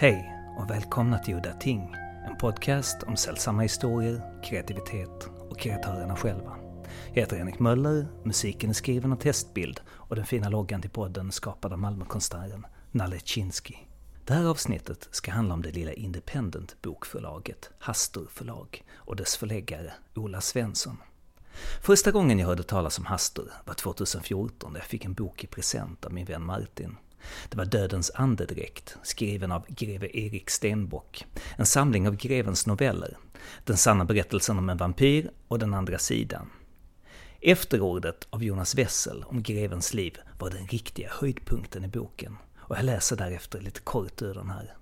Hej och välkomna till Udda Ting, en podcast om sällsamma historier, kreativitet och kreatörerna själva. Jag heter Henrik Möller, musiken är skriven av Testbild och den fina loggan till podden skapad av Malmökonstnären Nalle Chinsky. Det här avsnittet ska handla om det lilla independent bokförlaget Hastur förlag och dess förläggare Ola Svensson. Första gången jag hörde talas om Hastur var 2014 när jag fick en bok i present av min vän Martin. Det var Dödens andedräkt, skriven av greve Erik Stenbock. En samling av grevens noveller. Den sanna berättelsen om en vampyr och den andra sidan. Efterordet av Jonas Wessel om grevens liv var den riktiga höjdpunkten i boken. Och jag läser därefter lite kort ur den här.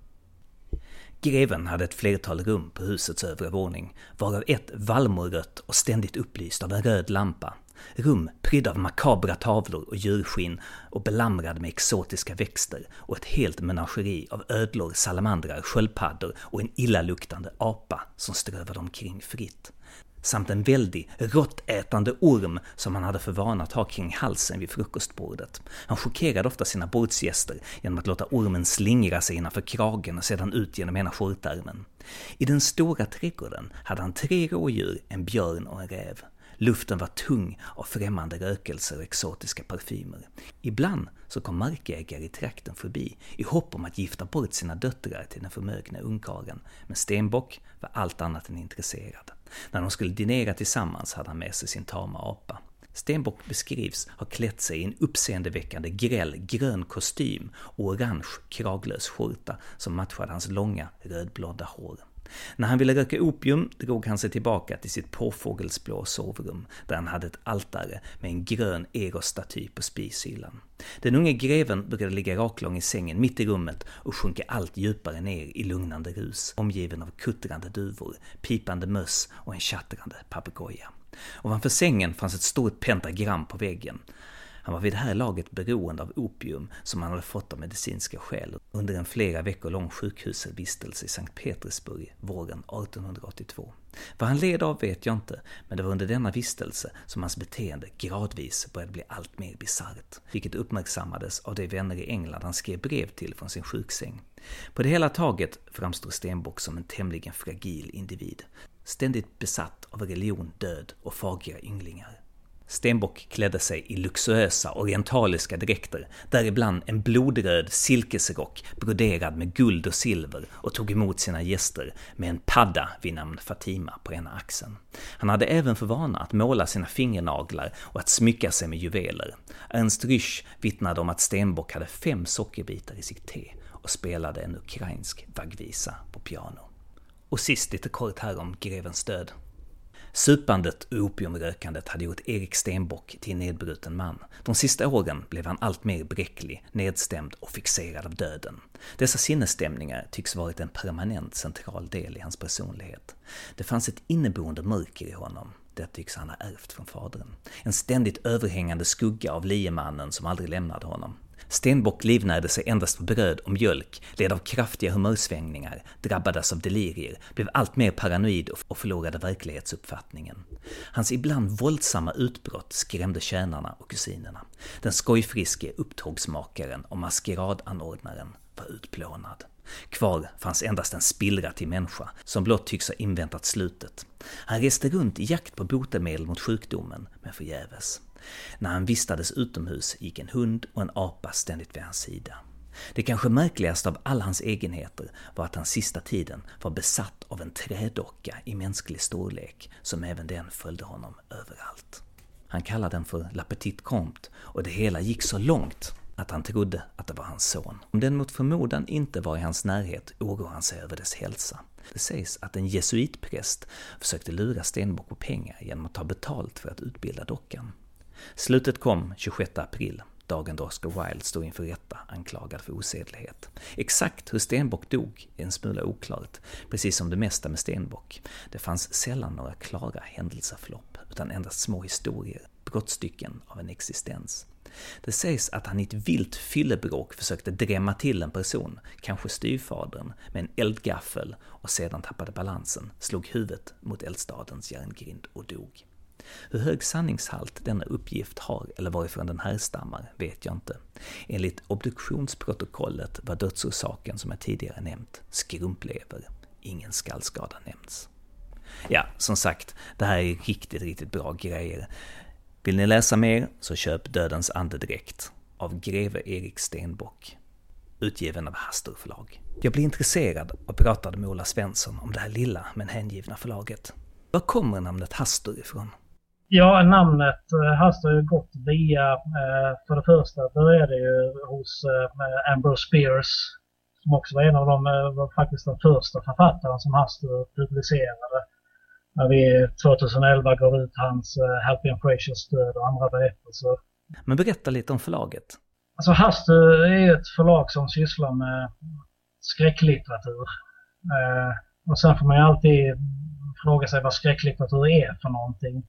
Greven hade ett flertal rum på husets övre våning, varav ett vallmorött och ständigt upplyst av en röd lampa. Rum prydda av makabra tavlor och djurskinn och belamrade med exotiska växter och ett helt menageri av ödlor, salamandrar, sköldpaddor och en illaluktande apa som strövade omkring fritt samt en väldig, råttätande orm som han hade för vana att ha kring halsen vid frukostbordet. Han chockerade ofta sina bordsgäster genom att låta ormen slingra sig innanför kragen och sedan ut genom ena skjortärmen. I den stora trädgården hade han tre rådjur, en björn och en räv. Luften var tung av främmande rökelser och exotiska parfymer. Ibland så kom markägare i trakten förbi i hopp om att gifta bort sina döttrar till den förmögna ungkarlen, men Stenbock var allt annat än intresserad. När de skulle dinera tillsammans hade han med sig sin tama apa. Stenbock beskrivs ha klätt sig i en uppseendeväckande gräll grön kostym och orange kraglös skjorta som matchade hans långa rödblonda hår. När han ville röka opium drog han sig tillbaka till sitt påfågelsblå sovrum, där han hade ett altare med en grön Eros-staty på spishyllan. Den unge greven brukade ligga raklång i sängen mitt i rummet och sjunka allt djupare ner i lugnande rus, omgiven av kuttrande duvor, pipande möss och en tjattrande papegoja. Ovanför sängen fanns ett stort pentagram på väggen. Han var vid det här laget beroende av opium som han hade fått av medicinska skäl under en flera veckor lång sjukhusvistelse i Sankt Petersburg våren 1882. Vad han led av vet jag inte, men det var under denna vistelse som hans beteende gradvis började bli allt mer bisarrt, vilket uppmärksammades av de vänner i England han skrev brev till från sin sjuksäng. På det hela taget framstår Stenbock som en tämligen fragil individ, ständigt besatt av religion, död och fagra ynglingar. Stenbock klädde sig i luxuösa orientaliska dräkter, däribland en blodröd silkesrock broderad med guld och silver och tog emot sina gäster med en padda vid namn Fatima på ena axeln. Han hade även för vana att måla sina fingernaglar och att smycka sig med juveler. Ernst Rysch vittnade om att Stenbock hade fem sockerbitar i sitt te och spelade en ukrainsk vaggvisa på piano. Och sist lite kort här om grevens död. Supandet och opiumrökandet hade gjort Erik Stenbock till en nedbruten man. De sista åren blev han allt mer bräcklig, nedstämd och fixerad av döden. Dessa sinnesstämningar tycks varit en permanent central del i hans personlighet. Det fanns ett inneboende mörker i honom, det tycks han ha ärvt från fadern. En ständigt överhängande skugga av liemannen som aldrig lämnade honom. Stenbock livnärde sig endast på bröd och mjölk, led av kraftiga humörsvängningar, drabbades av delirier, blev allt mer paranoid och förlorade verklighetsuppfattningen. Hans ibland våldsamma utbrott skrämde tjänarna och kusinerna. Den skojfriske upptågsmakaren och maskeradanordnaren var utplånad. Kvar fanns endast en spillra till människa, som blott tycks ha inväntat slutet. Han reste runt i jakt på botemedel mot sjukdomen, men förgäves. När han vistades utomhus gick en hund och en apa ständigt vid hans sida. Det kanske märkligaste av alla hans egenheter var att han sista tiden var besatt av en trädocka i mänsklig storlek, som även den följde honom överallt. Han kallade den för La Petite Comte, och det hela gick så långt att han trodde att det var hans son. Om den mot förmodan inte var i hans närhet oroade han sig över dess hälsa. Det sägs att en jesuitpräst försökte lura Stenbock på pengar genom att ta betalt för att utbilda dockan. Slutet kom 26 april, dagen då Oscar Wilde stod inför rätta anklagad för osedlighet. Exakt hur Stenbock dog är en smula oklart, precis som det mesta med Stenbock. Det fanns sällan några klara händelseförlopp, utan endast små historier, brottstycken av en existens. Det sägs att han i ett vilt fyllebråk försökte drämma till en person, kanske styvfadern, med en eldgaffel och sedan tappade balansen, slog huvudet mot eldstadens järngrind och dog. Hur hög sanningshalt denna uppgift har eller varifrån den härstammar vet jag inte. Enligt obduktionsprotokollet var dödsorsaken, som jag tidigare nämnt, skrumplever. Ingen skallskada nämns. Ja, som sagt, det här är riktigt, riktigt bra grejer. Vill ni läsa mer så köp Dödens andedräkt av greve Erik Stenbock, utgiven av Hastur förlag. Jag blev intresserad och pratade med Ola Svensson om det här lilla men hängivna förlaget. Var kommer namnet Hastur ifrån? Ja, namnet eh, Hastur har ju gått via, eh, för det första började det ju hos eh, Ambrose Spears som också var en av de, var faktiskt den första författaren som Hastur publicerade. När vi 2011 gav ut hans Helpian Frasiers död och andra berättelser. Men berätta lite om förlaget. Alltså Hastur är ett förlag som sysslar med skräcklitteratur. och sen får man ju alltid fråga sig vad skräcklitteratur är för någonting.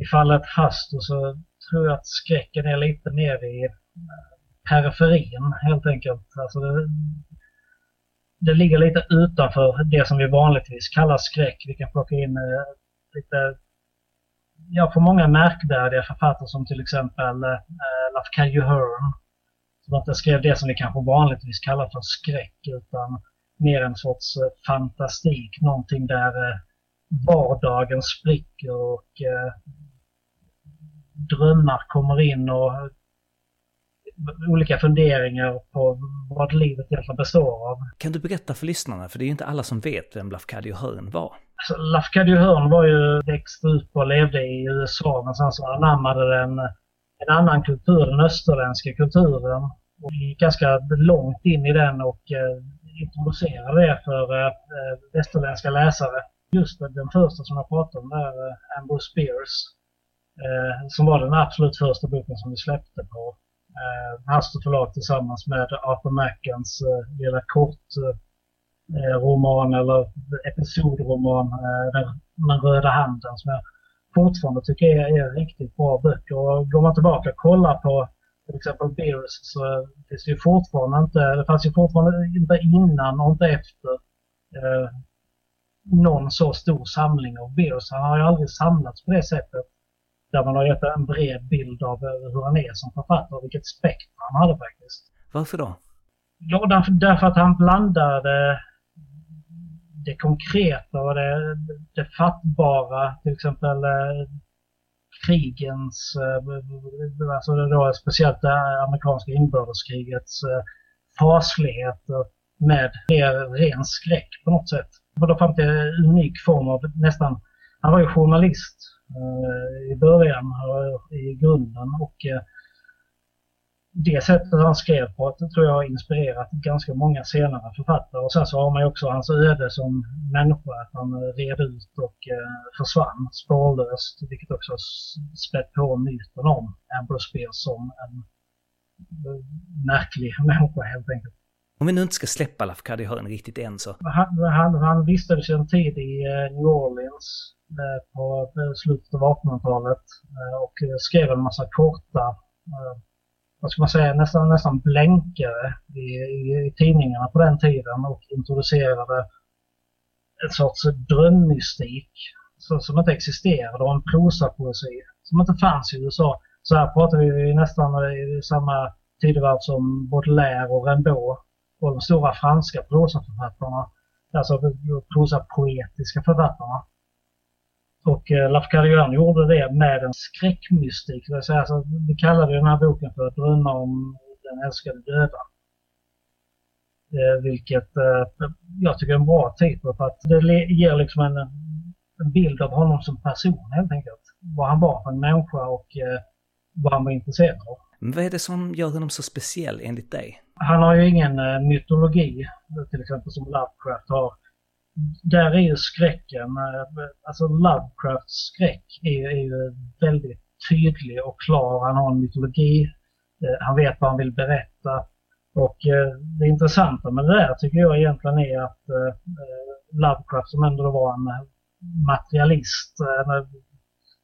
I fallet Hastur så tror jag att skräcken är lite mer i eh, periferin helt enkelt. Alltså det, det ligger lite utanför det som vi vanligtvis kallar skräck. Vi kan plocka in eh, lite, ja för många märkvärdiga författare som till exempel eh, Lafcadio Hearn. Som inte skrev det som vi kanske vanligtvis kallar för skräck utan mer en sorts eh, fantastik. Någonting där vardagen spricker och eh, drömmar kommer in och olika funderingar på vad livet egentligen består av. Kan du berätta för lyssnarna, för det är ju inte alla som vet vem Lafcadio Hearn var? Alltså, Lafcadio Hearn var ju växt upp och levde i USA men sen så anammade den en annan kultur, den österländska kulturen. Och gick ganska långt in i den och eh, introducerade det för eh, västerländska läsare. Just den första som jag pratade om där, eh, Ambrose Spears, eh, som var den absolut första boken som vi släppte på eh, Haster förlag tillsammans med Arthur Mackens eh, lilla kort eh, eh, roman eller episodroman eh, Den, den röda handen som jag fortfarande tycker är, är riktigt bra böcker. Och går man tillbaka och kollar på till exempel Beers så finns det ju fortfarande inte, det fanns ju fortfarande inte innan och inte efter eh, någon så stor samling av Beers. Han har ju aldrig samlats på det sättet där man har gett en bred bild av eh, hur han är som författare och vilket spektrum han hade faktiskt. Varför då? Ja, därför, därför att han blandade det konkreta och det, det fattbara, till exempel eh, krigens, eh, alltså det då speciellt det amerikanska inbördeskrigets fasligheter med ren skräck på något sätt. Och då fanns en unik form av nästan, han var ju journalist eh, i början, eh, i grunden och eh, det sättet han skrev på det tror jag har inspirerat ganska många senare författare. Och sen så har man ju också hans öde som människa, att han eh, red ut och eh, försvann spårlöst, vilket också spett på myten om Ambrose Spears som en eh, märklig människa helt enkelt. Om vi nu inte ska släppa Lafcadio Hearn riktigt än så. Han, han, han vistades en tid i eh, New Orleans eh, på eh, slutet av 1800-talet och skrev en massa korta, vad ska man säga, nästan, nästan blänkare i, i, i tidningarna på den tiden och introducerade en sorts drömmystik som inte existerade och en prosapoesi som inte fanns i USA. Så här pratar vi nästan i samma tidevarv som Baudelaire och Rimbaud och de stora franska prosaförfattarna, alltså prosapoetiska författarna. Och eh, Lafcadio gjorde det med en skräckmystik. Det vill säga, alltså, vi kallade den här boken för Drömmar om den älskade döda. Eh, vilket eh, jag tycker är en bra titel för att det ger liksom en, en bild av honom som person helt enkelt. Vad han var för en människa och eh, vad han var intresserad av. Men vad är det som gör honom så speciell enligt dig? Han har ju ingen eh, mytologi, till exempel som Lovecraft har. Där är ju skräcken, eh, alltså Lovecrafts skräck är, är ju väldigt tydlig och klar. Han har en mytologi, eh, han vet vad han vill berätta. Och det intressanta med det där tycker jag egentligen är att Lovecraft som ändå var en materialist,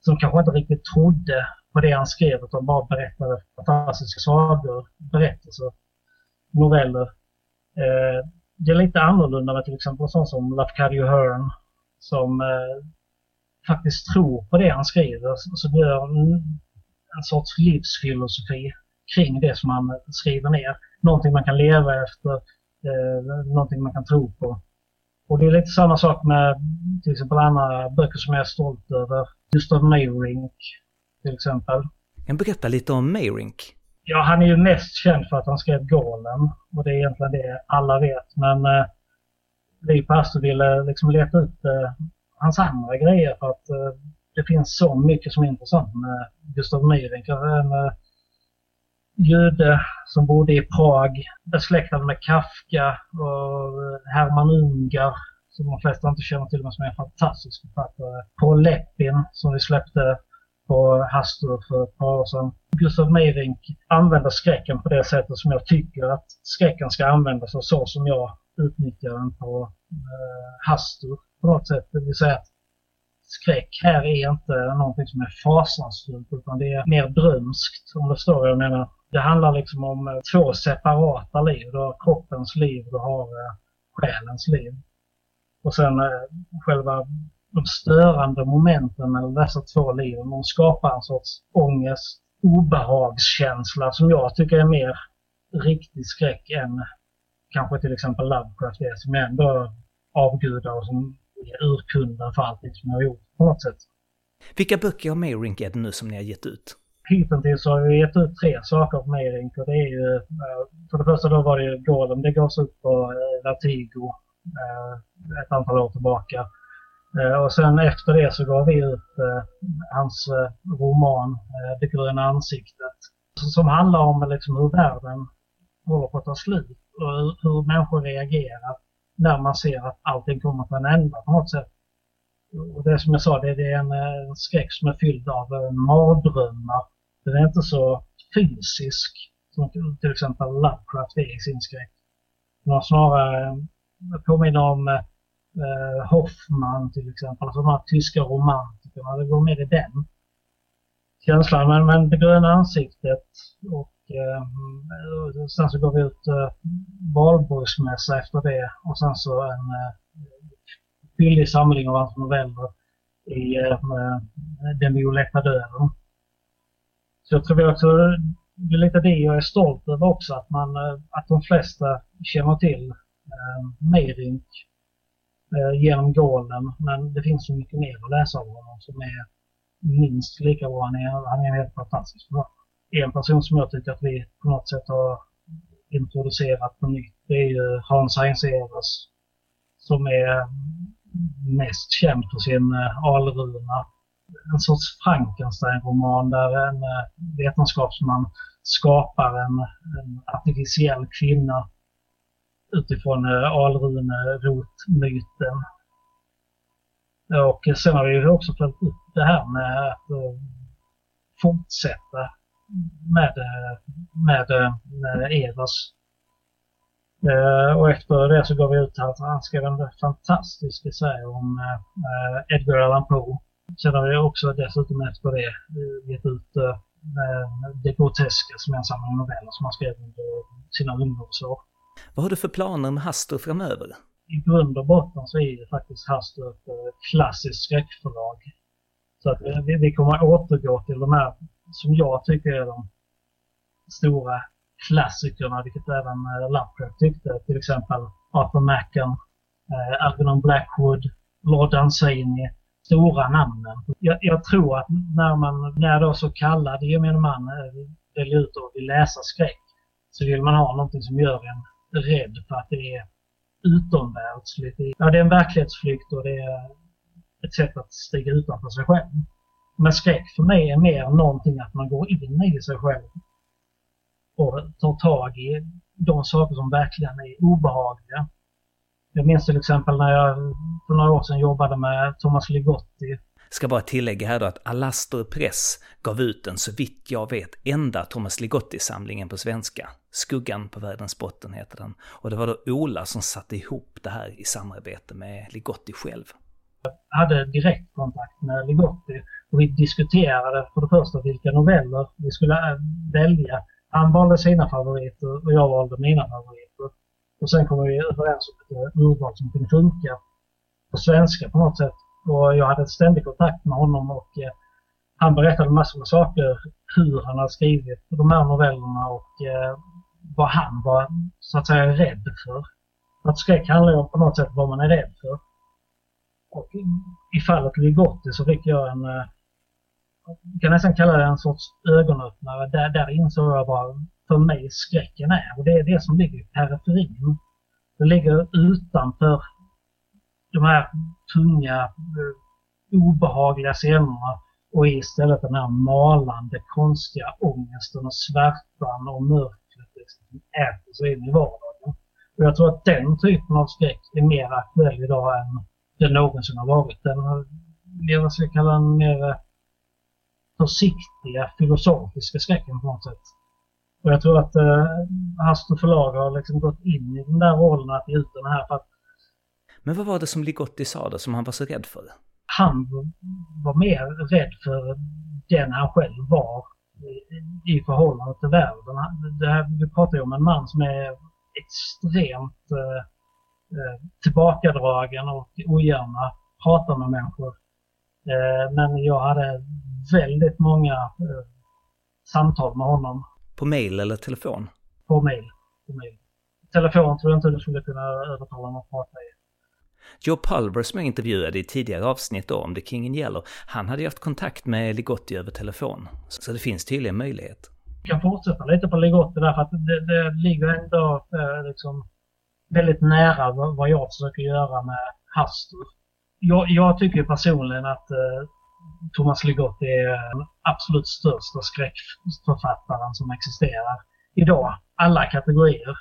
som kanske inte riktigt trodde på det han skrev utan bara berättade fantastiska sagor, berättelser, noveller. Eh, det är lite annorlunda med till exempel sånt som Lafcadio Hearn som eh, faktiskt tror på det han skriver så gör en sorts livsfilosofi kring det som han skriver ner. Någonting man kan leva efter, eh, någonting man kan tro på. Och det är lite samma sak med till exempel andra böcker som jag är stolt över. Gustav Meyrink till exempel. Kan berätta lite om Meyrink? Ja, han är ju mest känd för att han skrev Golem och det är egentligen det alla vet. Men eh, vi på Astor ville liksom leta ut eh, hans andra grejer för att eh, det finns så mycket som är intressant med Gustav Meyrink. En eh, jude som bodde i Prag, besläktad med Kafka och eh, Herman Ungar som de flesta inte känner till men som är en fantastisk författare. Paul Lepin som vi släppte på Hastur för ett par år sedan. Gustav Meyrink använder skräcken på det sättet som jag tycker att skräcken ska användas och så som jag utnyttjar den på eh, Hastur på något sätt. Det vill säga att skräck här är inte någonting som är fasansfullt utan det är mer drömskt om det förstår vad jag menar. Det handlar liksom om eh, två separata liv. Du har kroppens liv, du har eh, själens liv. Och sen eh, själva de störande momenten mellan dessa två liv, de skapar en sorts ångest, obehagskänsla som jag tycker är mer riktig skräck än kanske till exempel Lovecraft är, som är ändå avgudar och som är urkunden för allting som jag har gjort på något sätt. Vilka böcker av Mayrink är det nu som ni har gett ut? Hittills har vi gett ut tre saker på Mayrink och det är ju, för det första då var det ju Golem, det gavs ut på Vertigo ett antal år tillbaka. Eh, och sen efter det så gav vi ut eh, hans eh, roman Det gröna ansiktet. Som handlar om liksom hur världen håller på att ta slut och hur människor reagerar när man ser att allting kommer till en ända på något sätt. Och det som jag sa, det, är en, en skräck som är fylld av mardrömmar. Den är inte så fysisk som till exempel Lovecraft är i sin skräck. Den har snarare påminner om eh, Hoffman till exempel, alltså de här tyska romantikerna. Det går mer i den känslan. Men, men det gröna ansiktet och eh, sen så går vi ut eh, valborgsmässa efter det och sen så en eh, billig samling av hans noveller i eh, Den violetta döden. Så jag tror också, det är lite det jag är stolt över också, att, man, eh, att de flesta känner till eh, Merink Eh, genom Golem. Men det finns så mycket mer att läsa om honom som är minst lika bra. Han är, han är helt fantastisk. En person som jag tycker att vi på något sätt har introducerat på nytt det är ju Hans Heinz Evers som är mest känd för sin eh, alruna. En sorts Frankenstein-roman där en eh, vetenskapsman skapar en, en artificiell kvinna utifrån eh, alrune-rotmyten. Och eh, sen har vi också följt upp det här med att eh, fortsätta med, med, med Evers. Och efter det så gav vi ut att han skrev en fantastisk essä om Edgar Allan Poe. Sen har vi också dessutom efter det gett ut Det groteska som är en samling noveller som han skrev under sina ungdomsår. Vad har du för planer med Hastur framöver? I grund och botten så är det faktiskt Hastur ett eh, klassiskt skräckförlag. Så att eh, vi, vi kommer återgå till de här som jag tycker är de stora klassikerna, vilket även eh, Lovecraft tyckte. Till exempel Arthur Macken, eh, Algernon Blackwood, Lord Anzini. Stora namnen. Jag, jag, tror att när man, när då så kallad gemene man eh, väljer ut och vill läsa skräck så vill man ha någonting som gör en rädd för att det är utomvärldsligt. Ja, det är en verklighetsflykt och det är ett sätt att stiga utanför sig själv. Men skräck för mig är mer någonting att man går in i sig själv och tar tag i de saker som verkligen är obehagliga. Jag minns till exempel när jag för några år sedan jobbade med Thomas Ligotti Ska bara tillägga här då att Alastor Press gav ut den så vitt jag vet enda Thomas Ligotti-samlingen på svenska. Skuggan på världens botten heter den. Och det var då Ola som satte ihop det här i samarbete med Ligotti själv. Jag hade direktkontakt med Ligotti och vi diskuterade för det första vilka noveller vi skulle eh, välja. Han valde sina favoriter och jag valde mina favoriter. Och sen kom vi överens om ett eh, urval som kunde funka på svenska på något sätt. Och jag hade ständig kontakt med honom och eh, han berättade massor med saker hur han hade skrivit de här novellerna och eh, vad han var så att säga rädd för. Att skräck handlar ju om på något sätt vad man är rädd för. Och i fallet Ligotti så fick jag en, eh, jag kan nästan kalla det en sorts ögonöppnare. Där, där insåg jag vad för mig skräcken är. Och det är det som ligger i periferin. Det ligger utanför de här tunga, eh, obehagliga scenerna och istället den här malande, konstiga ångesten och svärtan och mörkret liksom, äter sig in i vardagen. Och jag tror att den typen av skräck är mer aktuell idag än den någonsin har varit. Den, mer, vad ska jag kalla den, mer eh, försiktiga filosofiska skräcken på något sätt. Och jag tror att eh, Haster förlag har liksom gått in i den där rollen att ge ut den här för att men vad var det som Ligotti sa då, som han var så rädd för? han var mer rädd för den han själv var i, förhållande till världen. Det här, vi pratar ju om en man som är extremt eh, eh, tillbakadragen och ogärna pratar med människor. Eh, men jag hade väldigt många eh, samtal med honom På mail eller telefon? på mail. På mail. Telefon tror jag inte du skulle kunna övertala honom att prata i. Joe Pulver som jag intervjuade i tidigare avsnitt då om The King in Yellow, han hade ju haft kontakt med Ligotti över telefon. Så det finns tydligen möjlighet. Jag kan fortsätta lite på Ligotti där för att det, det ligger ändå eh, liksom väldigt nära vad, jag försöker göra med Hastur. Jag, jag tycker personligen att eh, Thomas Ligotti är den absolut största skräckförfattaren som existerar idag. Alla kategorier.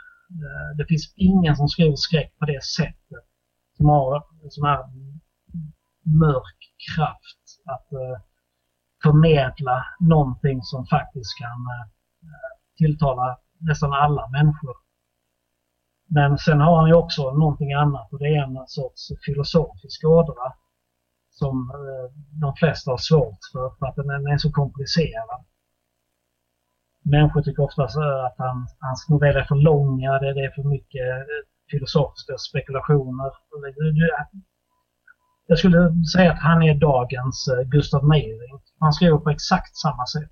Eh, det finns ingen som skriver skräck på det sättet. Som har en sån här mörk kraft att eh, förmedla någonting som faktiskt kan eh, tilltala nästan alla människor. Men sen har han ju också någonting annat och det är en sorts filosofisk ådra som eh, de flesta har svårt för, för att den är så komplicerad. Människor tycker oftast eh, att han, hans noveller är för långa, det, är för mycket eh, filosofiska spekulationer. Jag skulle säga att han är dagens eh, Gustav Meyrink. Han skriver på exakt samma sätt.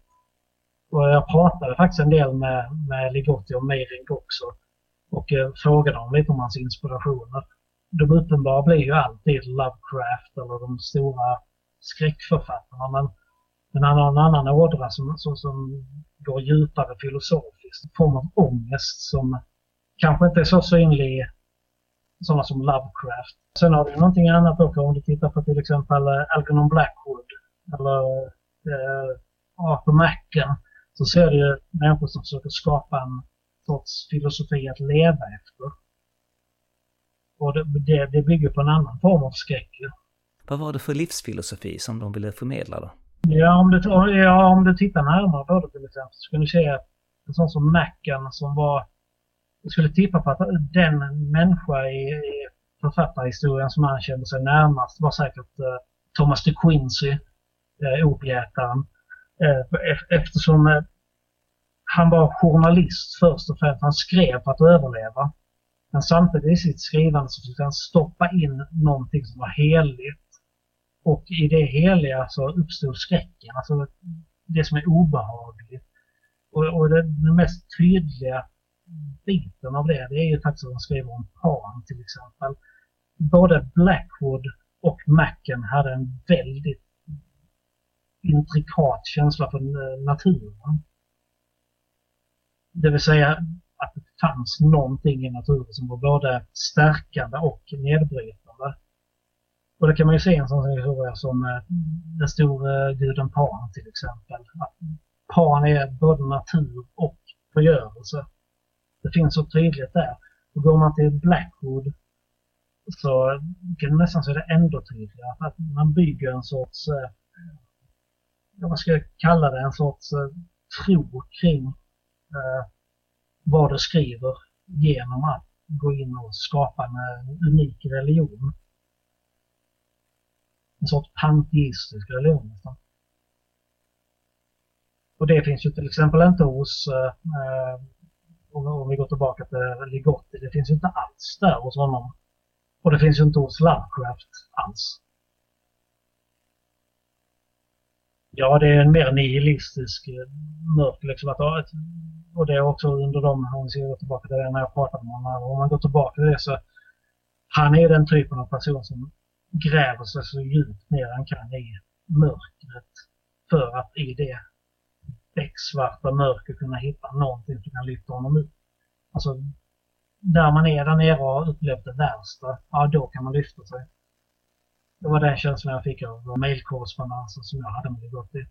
Och jag pratade faktiskt en del med, med Ligotti och Meyrink också. Och eh, frågade dem lite om hans inspirationer. De uppenbara blir ju alltid Lovecraft eller de stora skräckförfattarna. Men, men han har en annan ådra som, som, som går djupare filosofiskt. En form av ångest som kanske inte är så synlig sådana som Lovecraft. Sen har du någonting annat också om du tittar på till exempel eh, Algernon Blackwood eller eh, Arthur Machen så ser du ju människor som försöker skapa en sorts filosofi att leva efter. Och det, det, det bygger på en annan form av skräck. Vad var det för livsfilosofi som de ville förmedla då? Ja, om du, ja, om du tittar närmare på det till exempel så kan du se att en sån som Macken som var... Jag skulle tippa på att den människa i, i författarhistorien som han kände sig närmast var säkert eh, Thomas de Quincey, eh, Opiätaren. Eh, eftersom eh, han var journalist först och främst. Han skrev för att överleva. Men samtidigt i sitt skrivande så försökte han stoppa in någonting som var heligt. Och i det heliga så uppstod skräcken, alltså det som är obehagligt. Och, och det, mest tydliga biten av det, det är ju faktiskt att de skriver om Pan till exempel. Både Blackwood och Macken hade en väldigt intrikat känsla för naturen. Det vill säga att det fanns någonting i naturen som var både stärkande och nedbrytande. Och det kan man ju se i en sån historia som eh, den store eh, guden Pan till exempel. Att Pan är både natur och förgörelse. Det finns så tydligt där. Och går man till Blackwood så kan det nästan se det ändå tydligare. Att man bygger en sorts, eh, vad ska jag kalla det, en sorts eh, tro kring eh, vad du skriver genom att gå in och skapa en eh, unik religion. En sorts panteistisk religion nästan. Och det finns ju till exempel inte hos, eh, eh om, vi går tillbaka till Ligotti, det finns ju inte alls där hos honom. Och det finns ju inte hos Lovecraft alls. Ja, det är en mer nihilistisk eh, mörk liksom. Att, och det är också under de, om vi går tillbaka till det när jag pratade med honom, om man går tillbaka till det så han är den typen av person som gräver sig så djupt ner han kan i mörkret för att i det becksvarta mörker kunna hitta någonting som kan lyfta honom ut. Alltså, där man är där nere och har upplevt det värsta, ja då kan man lyfta sig. Det var den känslan jag fick av mejlkorrespondensen som jag hade med Ligotti.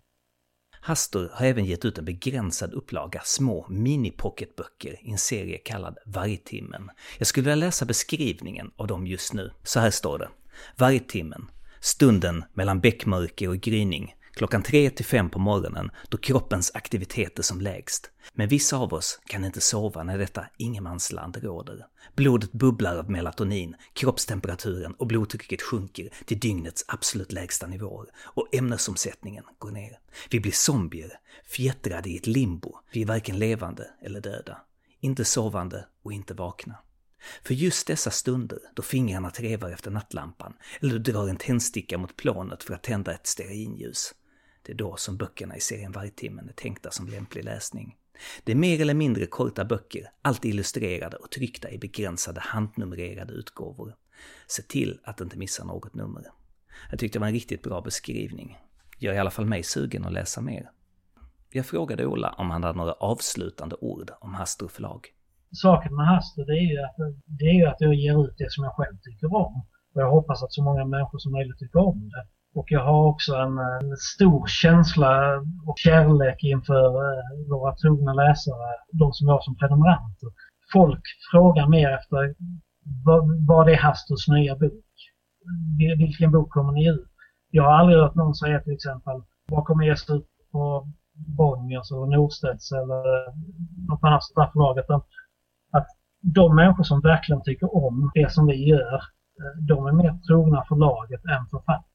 Hastur har även gett ut en begränsad upplaga små mini-pocketböcker i en serie kallad Vargtimmen. Jag skulle vilja läsa beskrivningen av dem just nu. Så här står det. Vargtimmen. Stunden mellan bäckmörker och gryning klockan tre till fem på morgonen då kroppens aktivitet är som lägst. Men vissa av oss kan inte sova när detta ingenmansland råder. Blodet bubblar av melatonin, kroppstemperaturen och blodtrycket sjunker till dygnets absolut lägsta nivåer och ämnesomsättningen går ner. Vi blir zombier, fjättrade i ett limbo. Vi är varken levande eller döda. Inte sovande och inte vakna. För just dessa stunder, då fingrarna trevar efter nattlampan, eller du drar en tändsticka mot planet för att tända ett stearinljus, det är då som böckerna i serien Vargtimmen är tänkta som lämplig läsning. Det är mer eller mindre korta böcker, alltid illustrerade och tryckta i begränsade handnumrerade utgåvor. Se till att inte missa något nummer. Jag tyckte det var en riktigt bra beskrivning. Gör i alla fall mig sugen att läsa mer. Jag frågade Ola om han hade några avslutande ord om Hastro förlag. Saken med Hastro det är ju att, det är ju att jag ger ut det som jag själv tycker om. Och jag hoppas att så många människor som möjligt tycker om det. Och jag har också en, en stor känsla och kärlek inför eh, våra trogna läsare, de som jag som prenumeranter. Folk frågar mer efter vad, vad är Hastus nya bok? Vilken bok kommer ni ut? Jag har aldrig hört någon säga till exempel vad kommer ges ut på Bonniers eller Norstedts eller eh, något annat sånt där. Att de människor som verkligen tycker om det som vi gör, eh, de är mer trogna förlaget än författarna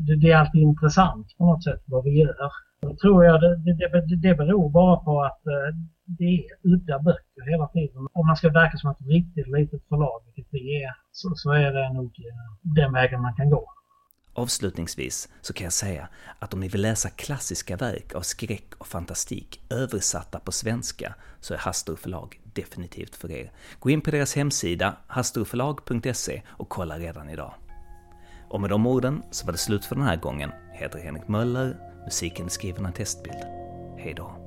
det är alltid intressant på något sätt vad vi gör. Då tror jag det, det, det beror bara på att eh, det är udda böcker hela tiden. Om man ska verka som ett riktigt litet förlag, vilket vi är, så, så är det nog eh, den vägen man kan gå. Avslutningsvis så kan jag säga att om ni vill läsa klassiska verk av skräck och fantastik översatta på svenska så är Hastur förlag definitivt för er. Gå in på deras hemsida, hasturförlag.se och kolla redan idag. Och med de orden så var det slut för den här gången. Jag heter Henrik Möller, musiken är skriven av Testbild. Hejdå.